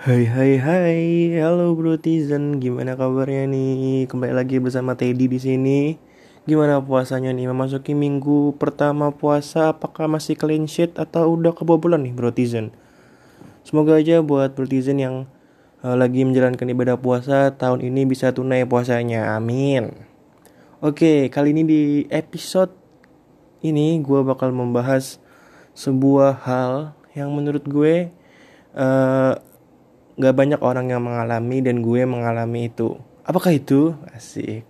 Hai hai hai, halo Brotizen, gimana kabarnya nih? Kembali lagi bersama Teddy di sini. Gimana puasanya nih? Memasuki minggu pertama puasa, apakah masih clean sheet atau udah kebobolan nih Brotizen? Semoga aja buat Brotizen yang uh, lagi menjalankan ibadah puasa tahun ini bisa tunai puasanya. Amin. Oke, kali ini di episode ini gue bakal membahas sebuah hal yang menurut gue uh, gak banyak orang yang mengalami dan gue mengalami itu. Apakah itu? Asik.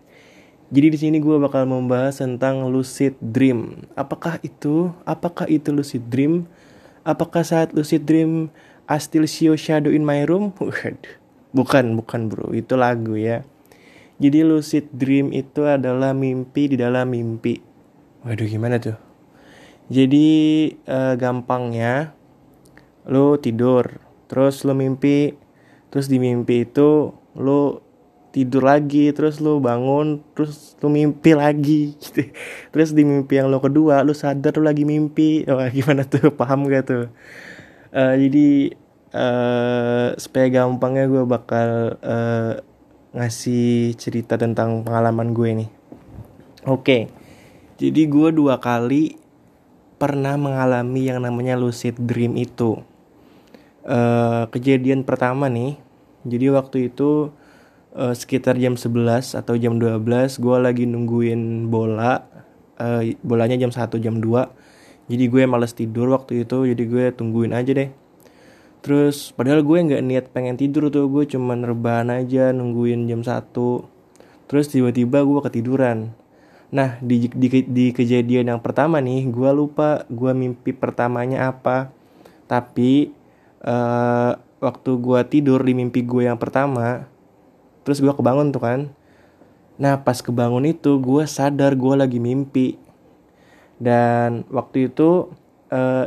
Jadi di sini gue bakal membahas tentang lucid dream. Apakah itu? Apakah itu lucid dream? Apakah saat lucid dream I still see your shadow in my room? Bukan, bukan bro. Itu lagu ya. Jadi lucid dream itu adalah mimpi di dalam mimpi. Waduh gimana tuh? Jadi uh, gampangnya lo tidur terus lo mimpi terus di mimpi itu lo tidur lagi terus lo bangun terus lo mimpi lagi gitu. terus di mimpi yang lo kedua lo sadar lo lagi mimpi. Oh, gimana tuh? Paham gak tuh? Uh, jadi uh, supaya gampangnya gue bakal uh, ngasih cerita tentang pengalaman gue nih oke. Okay. jadi gue dua kali pernah mengalami yang namanya lucid dream itu uh, kejadian pertama nih jadi waktu itu uh, sekitar jam 11 atau jam 12 gue lagi nungguin bola uh, bolanya jam 1 jam 2 jadi gue males tidur waktu itu jadi gue tungguin aja deh. Terus padahal gue nggak niat pengen tidur tuh gue cuma rebahan aja nungguin jam 1 terus tiba-tiba gue ketiduran. Nah di, di, di kejadian yang pertama nih gue lupa gue mimpi pertamanya apa. Tapi uh, waktu gue tidur di mimpi gue yang pertama terus gue kebangun tuh kan. Nah pas kebangun itu gue sadar gue lagi mimpi. Dan waktu itu uh,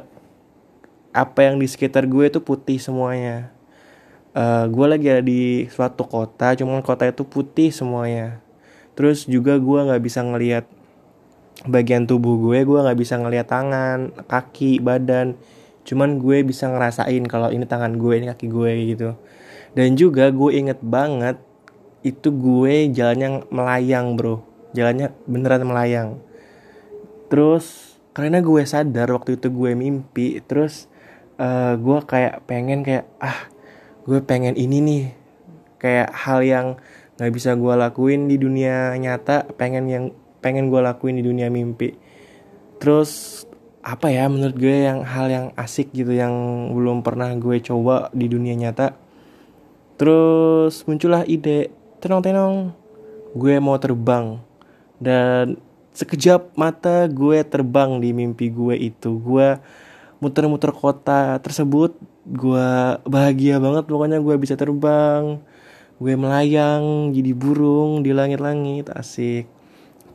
apa yang di sekitar gue itu putih semuanya. Uh, gue lagi ada di suatu kota cuman kota itu putih semuanya. Terus juga gue nggak bisa ngelihat bagian tubuh gue gue nggak bisa ngelihat tangan kaki badan cuman gue bisa ngerasain kalau ini tangan gue ini kaki gue gitu. Dan juga gue inget banget itu gue jalannya melayang bro. Jalannya beneran melayang. Terus karena gue sadar waktu itu gue mimpi terus uh, gue kayak pengen kayak ah gue pengen ini nih. Kayak hal yang nggak bisa gue lakuin di dunia nyata pengen yang pengen gue lakuin di dunia mimpi. Terus apa ya menurut gue yang hal yang asik gitu yang belum pernah gue coba di dunia nyata. Terus muncullah ide tenong-tenong gue mau terbang. Dan sekejap mata gue terbang di mimpi gue itu. Gue muter-muter kota tersebut gue bahagia banget pokoknya gue bisa terbang. Gue melayang jadi burung di langit-langit asik.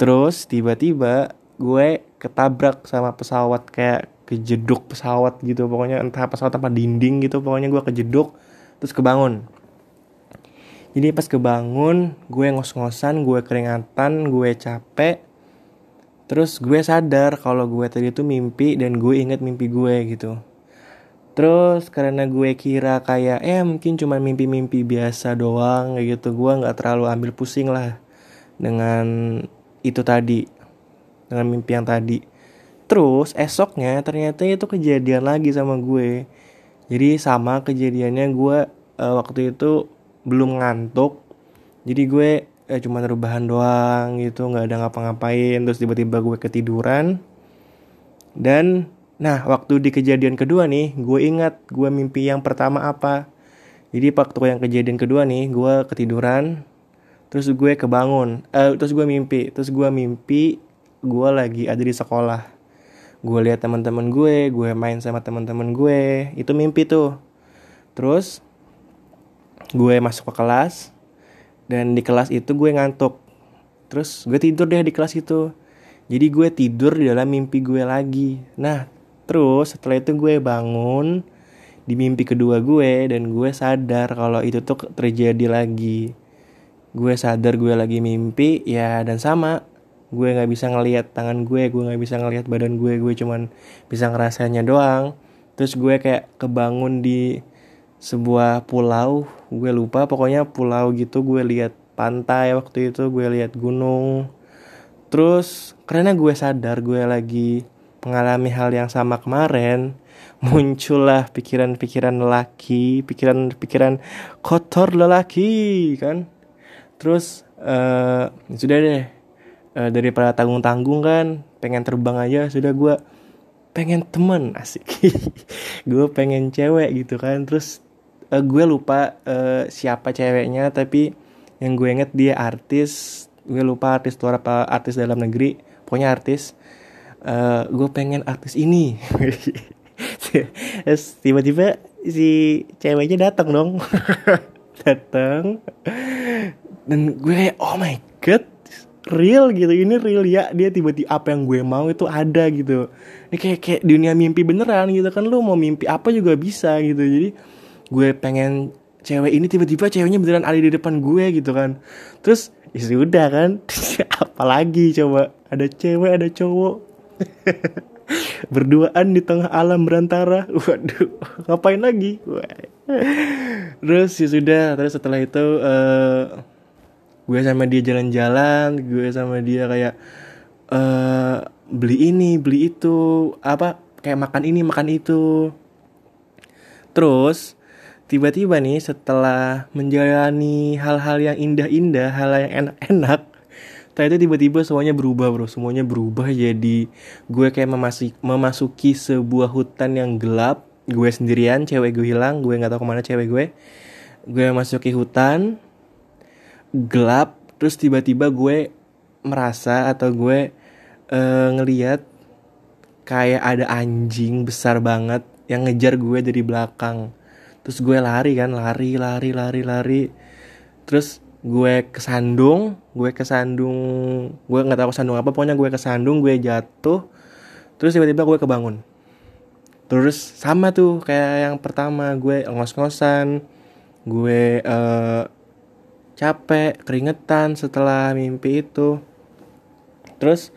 Terus tiba-tiba gue ketabrak sama pesawat kayak kejeduk pesawat gitu. Pokoknya entah pesawat apa dinding gitu pokoknya gue kejeduk terus kebangun. Jadi pas kebangun gue ngos-ngosan gue keringatan gue capek. Terus gue sadar kalau gue tadi itu mimpi dan gue inget mimpi gue gitu. Terus karena gue kira kayak eh mungkin cuma mimpi-mimpi biasa doang gitu gue nggak terlalu ambil pusing lah dengan itu tadi dengan mimpi yang tadi. Terus esoknya ternyata itu kejadian lagi sama gue. Jadi sama kejadiannya gue uh, waktu itu belum ngantuk. Jadi gue eh, cuma rebahan doang gitu nggak ada ngapa-ngapain. Terus tiba-tiba gue ketiduran. Dan nah waktu di kejadian kedua nih gue ingat gue mimpi yang pertama apa. Jadi waktu yang kejadian kedua nih gue ketiduran. Terus gue kebangun uh, terus gue mimpi terus gue mimpi gue lagi ada di sekolah. Gue lihat teman-teman gue gue main sama teman-teman gue. Itu mimpi tuh. Terus gue masuk ke kelas dan di kelas itu gue ngantuk. Terus gue tidur deh di kelas itu. Jadi gue tidur di dalam mimpi gue lagi. Nah terus setelah itu gue bangun di mimpi kedua gue dan gue sadar kalau itu tuh terjadi lagi. Gue sadar gue lagi mimpi ya dan sama gue nggak bisa ngelihat tangan gue gue nggak bisa ngelihat badan gue gue cuman bisa ngerasanya doang. Terus gue kayak kebangun di sebuah pulau gue lupa pokoknya pulau gitu gue lihat pantai waktu itu gue lihat gunung. Terus karena gue sadar gue lagi mengalami hal yang sama kemarin muncullah pikiran-pikiran lelaki pikiran-pikiran kotor lelaki kan? Terus uh, sudah deh uh, daripada tanggung-tanggung kan pengen terbang aja sudah gue pengen temen asik. Gue pengen cewek gitu kan terus uh, gue lupa uh, siapa ceweknya tapi yang gue inget dia artis gue lupa artis luar apa artis dalam negeri pokoknya artis. Uh, gue pengen artis ini. Tiba-tiba si ceweknya datang dong. Datang dan gue oh my god real gitu. Ini real ya. Dia tiba-tiba apa yang gue mau itu ada gitu. Ini kayak kayak dunia mimpi beneran gitu kan. Lu mau mimpi apa juga bisa gitu. Jadi gue pengen cewek ini tiba-tiba ceweknya beneran ada di depan gue gitu kan. Terus ya sudah kan. Apalagi coba? Ada cewek ada cowok. Berduaan di tengah alam berantara. Waduh ngapain lagi? Terus ya sudah. Terus setelah itu uh, gue sama dia jalan-jalan gue sama dia kayak uh, beli ini beli itu apa kayak makan ini makan itu. Terus tiba-tiba nih setelah menjalani hal-hal yang indah-indah hal yang enak-enak ternyata tiba-tiba semuanya berubah bro. Semuanya berubah jadi gue kayak memasuki, memasuki sebuah hutan yang gelap. Gue sendirian cewek gue hilang gue nggak tahu ke mana cewek gue. Gue masuki hutan gelap terus tiba-tiba gue merasa atau gue uh, ngeliat kayak ada anjing besar banget yang ngejar gue dari belakang. Terus gue lari kan lari lari lari lari. Terus gue kesandung gue kesandung gue nggak tahu kesandung apa pokoknya gue kesandung gue jatuh. Terus tiba-tiba gue kebangun. Terus sama tuh kayak yang pertama gue ngos-ngosan gue uh, capek keringetan setelah mimpi itu terus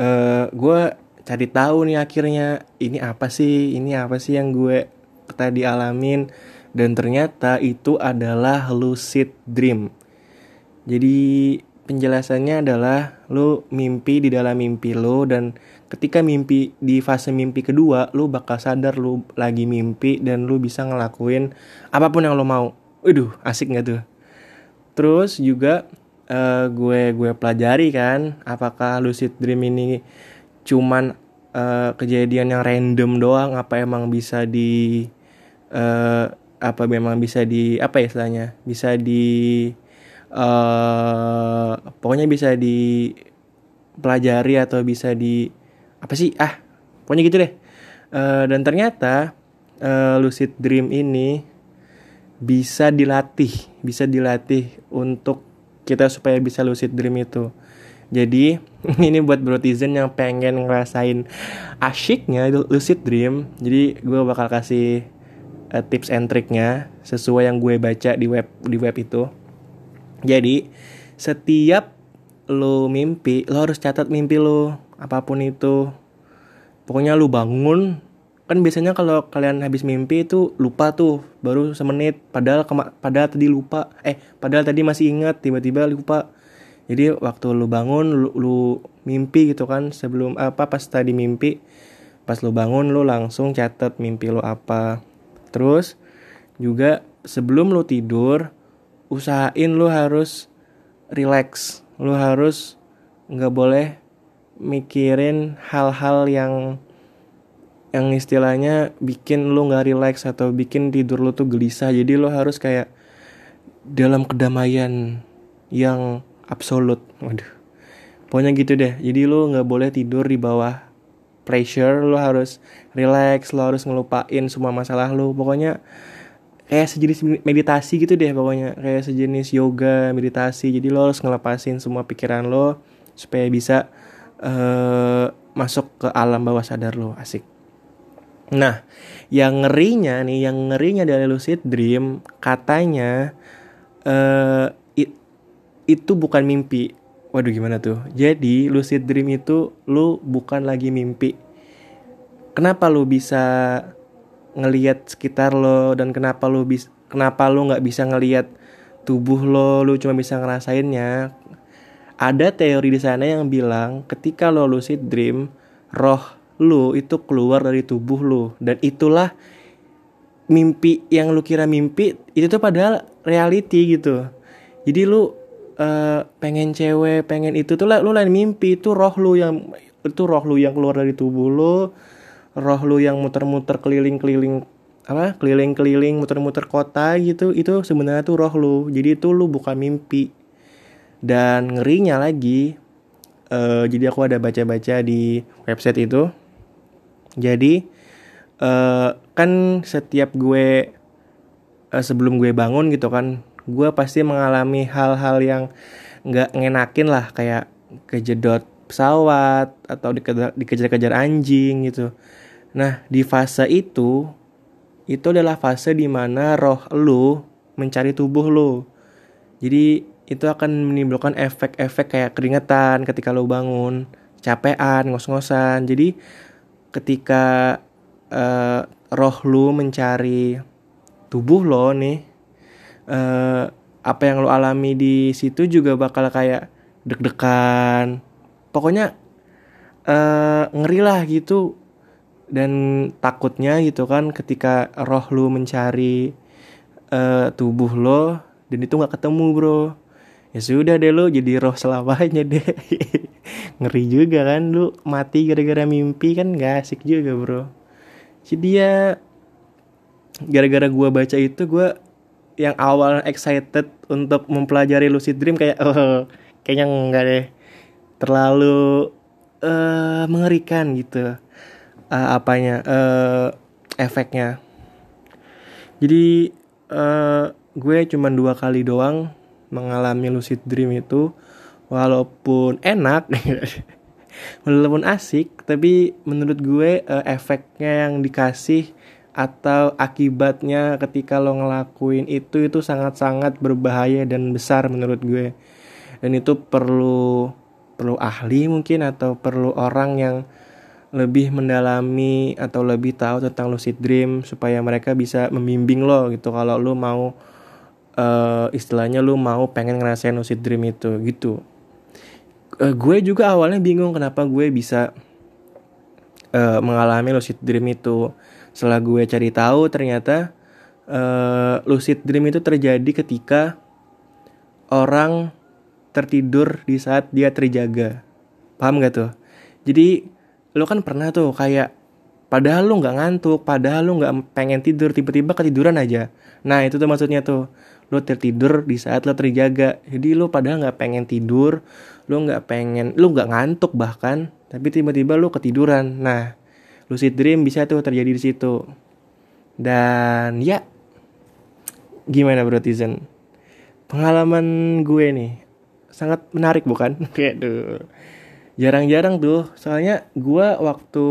uh, gue cari tahu nih akhirnya ini apa sih ini apa sih yang gue tadi alamin dan ternyata itu adalah lucid dream. Jadi penjelasannya adalah lu mimpi di dalam mimpi lu dan ketika mimpi di fase mimpi kedua lu bakal sadar lu lagi mimpi dan lu bisa ngelakuin apa pun yang lu mau. Waduh, asik gak tuh? Terus juga uh, gue gue pelajari kan apakah lucid dream ini cuman uh, kejadian yang random doang apa emang bisa di uh, apa memang bisa di apa ya istilahnya bisa di uh, pokoknya bisa di pelajari atau bisa di apa sih ah pokoknya gitu deh. Uh, dan ternyata uh, lucid dream ini bisa dilatih bisa dilatih untuk kita supaya bisa lucid dream itu jadi ini buat brotizen yang pengen ngerasain asyiknya lucid dream. Jadi gue bakal kasih uh, tips and triknya sesuai yang gue baca di web di web itu. Jadi setiap lo mimpi, lo harus catat mimpi lo apa pun itu. Pokoknya lo bangun kan biasanya kalau kalian habis mimpi itu lupa tuh baru semenit. Padahal kema padahal tadi lupa. Eh padahal tadi masih ingat tiba-tiba lupa. Jadi waktu lu bangun lu, lu mimpi gitu kan sebelum apa pas tadi mimpi pas lu bangun lu langsung catat mimpi lu apa. Terus juga sebelum lu tidur usahain lu harus relax. Lu harus nggak boleh mikirin hal-hal yang yang istilahnya bikin lu nggak relax atau bikin tidur lu tuh gelisah. Jadi lu harus kayak dalam kedamaian yang absolut. Waduh. Pokoknya gitu deh. Jadi lu nggak boleh tidur di bawah pressure. Lu harus relax lu harus ngelupain semua masalah lu. Pokoknya kayak sejenis meditasi gitu deh pokoknya. Kayak sejenis yoga meditasi. Jadi lo harus ngelepasin semua pikiran lo supaya bisa uh, masuk ke alam bawah sadar lo asik nah yang ngerinya nih yang ngerinya dari lucid dream katanya uh, itu bukan mimpi. Waduh gimana tuh? Jadi lucid dream itu lu bukan lagi mimpi. Kenapa lu bisa ngelihat sekitar lo dan kenapa lo bis kenapa lo nggak bisa ngelihat tubuh lo lo cuma bisa ngerasainnya ada teori di sana yang bilang ketika lo lucid dream roh lo itu keluar dari tubuh lo dan itulah mimpi yang lu kira mimpi itu tuh padahal reality gitu. Jadi lu uh, pengen cewek pengen itu tuh lu lain mimpi. Itu roh lu yang itu roh lu yang keluar dari tubuh lu. Roh lu yang muter-muter keliling-keliling apa keliling-keliling muter-muter kota gitu. Itu sebenarnya tuh roh lu. Jadi itu lu bukan mimpi. Dan ngerinya lagi uh, jadi aku ada baca-baca di website itu jadi uh, kan setiap gue uh, sebelum gue bangun gitu kan gue pasti mengalami hal-hal yang nggak ngenakin lah kayak kejedot pesawat atau dikejar-kejar anjing gitu nah di fase itu itu adalah fase di mana roh lu mencari tubuh lu jadi itu akan menimbulkan efek-efek kayak keringetan ketika lo bangun, capean, ngos-ngosan. Jadi ketika uh, roh lu mencari tubuh lo nih uh, apa yang lo alami di situ juga bakal kayak deg-degan. Pokoknya uh, ngeri lah gitu. Dan takutnya gitu kan ketika roh lu mencari uh, tubuh lo dan itu nggak ketemu bro ya sudah deh lo jadi roh selamanya deh. Ngeri juga kan lu mati gara-gara mimpi kan gak asik juga bro. Jadi ya gara-gara gue baca itu gue yang awal excited untuk mempelajari lucid dream kayak oh kayaknya enggak deh. Terlalu uh, mengerikan gitu uh, apanya uh, efeknya. Jadi uh, gue cuma dua kali doang mengalami lucid dream itu walaupun enak walaupun asik tapi menurut gue uh, efeknya yang dikasih atau akibatnya ketika lo ngelakuin itu itu sangat-sangat berbahaya dan besar menurut gue. Dan itu perlu perlu ahli mungkin atau perlu orang yang lebih mendalami atau lebih tahu tentang lucid dream supaya mereka bisa membimbing lo gitu. Kalau lo mau uh, istilahnya lo mau pengen ngerasain lucid dream itu gitu uh, gue juga awalnya bingung kenapa gue bisa uh, mengalami lucid dream itu. Setelah gue cari tahu ternyata uh, lucid dream itu terjadi ketika orang tertidur di saat dia terjaga. Paham gak tuh? Jadi lo kan pernah tuh kayak padahal lo nggak ngantuk, padahal lo nggak pengen tidur, tiba-tiba ketiduran aja. Nah itu tuh maksudnya tuh lo tertidur di saat lo terjaga. Jadi lo padahal nggak pengen tidur lo nggak pengen lo nggak ngantuk bahkan tapi tiba-tiba lo ketiduran. Nah lucid dream bisa tuh terjadi di situ. Dan ya gimana bro Tizen? Pengalaman gue nih sangat menarik bukan? Kayak tuh jarang-jarang tuh soalnya gue waktu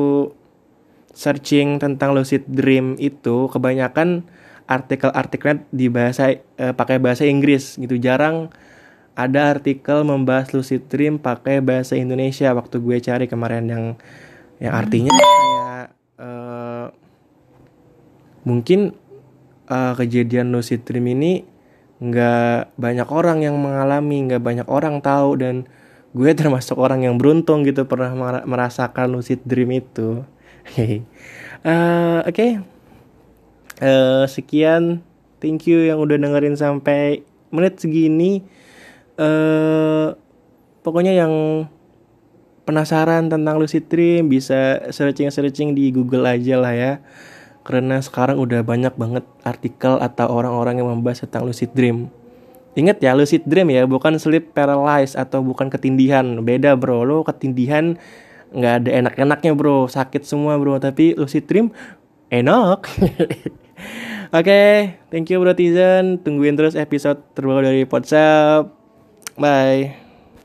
searching tentang lucid dream itu kebanyakan artikel-artikelnya di bahasa uh, pakai bahasa Inggris gitu. Jarang ada artikel membahas lucid dream pakai bahasa Indonesia. Waktu gue cari kemarin yang yang artinya kayak uh, mungkin uh, kejadian lucid dream ini nggak banyak orang yang mengalami nggak banyak orang tahu. Dan gue termasuk orang yang beruntung gitu pernah merasakan lucid dream itu. Uh, oke. okay uh, sekian. Thank you yang udah dengerin sampai menit segini. Uh, pokoknya yang penasaran tentang lucid dream bisa searching-searching di Google aja lah ya. Karena sekarang udah banyak banget artikel atau orang-orang yang membahas tentang lucid dream. Ingat ya lucid dream ya bukan sleep paralysis atau bukan ketindihan. Beda bro. Lo ketindihan nggak ada enak-enaknya bro. Sakit semua bro. Tapi lucid dream enak Oke, okay, thank you Brotizen. Tungguin terus episode terbaru dari WhatsApp. Bye.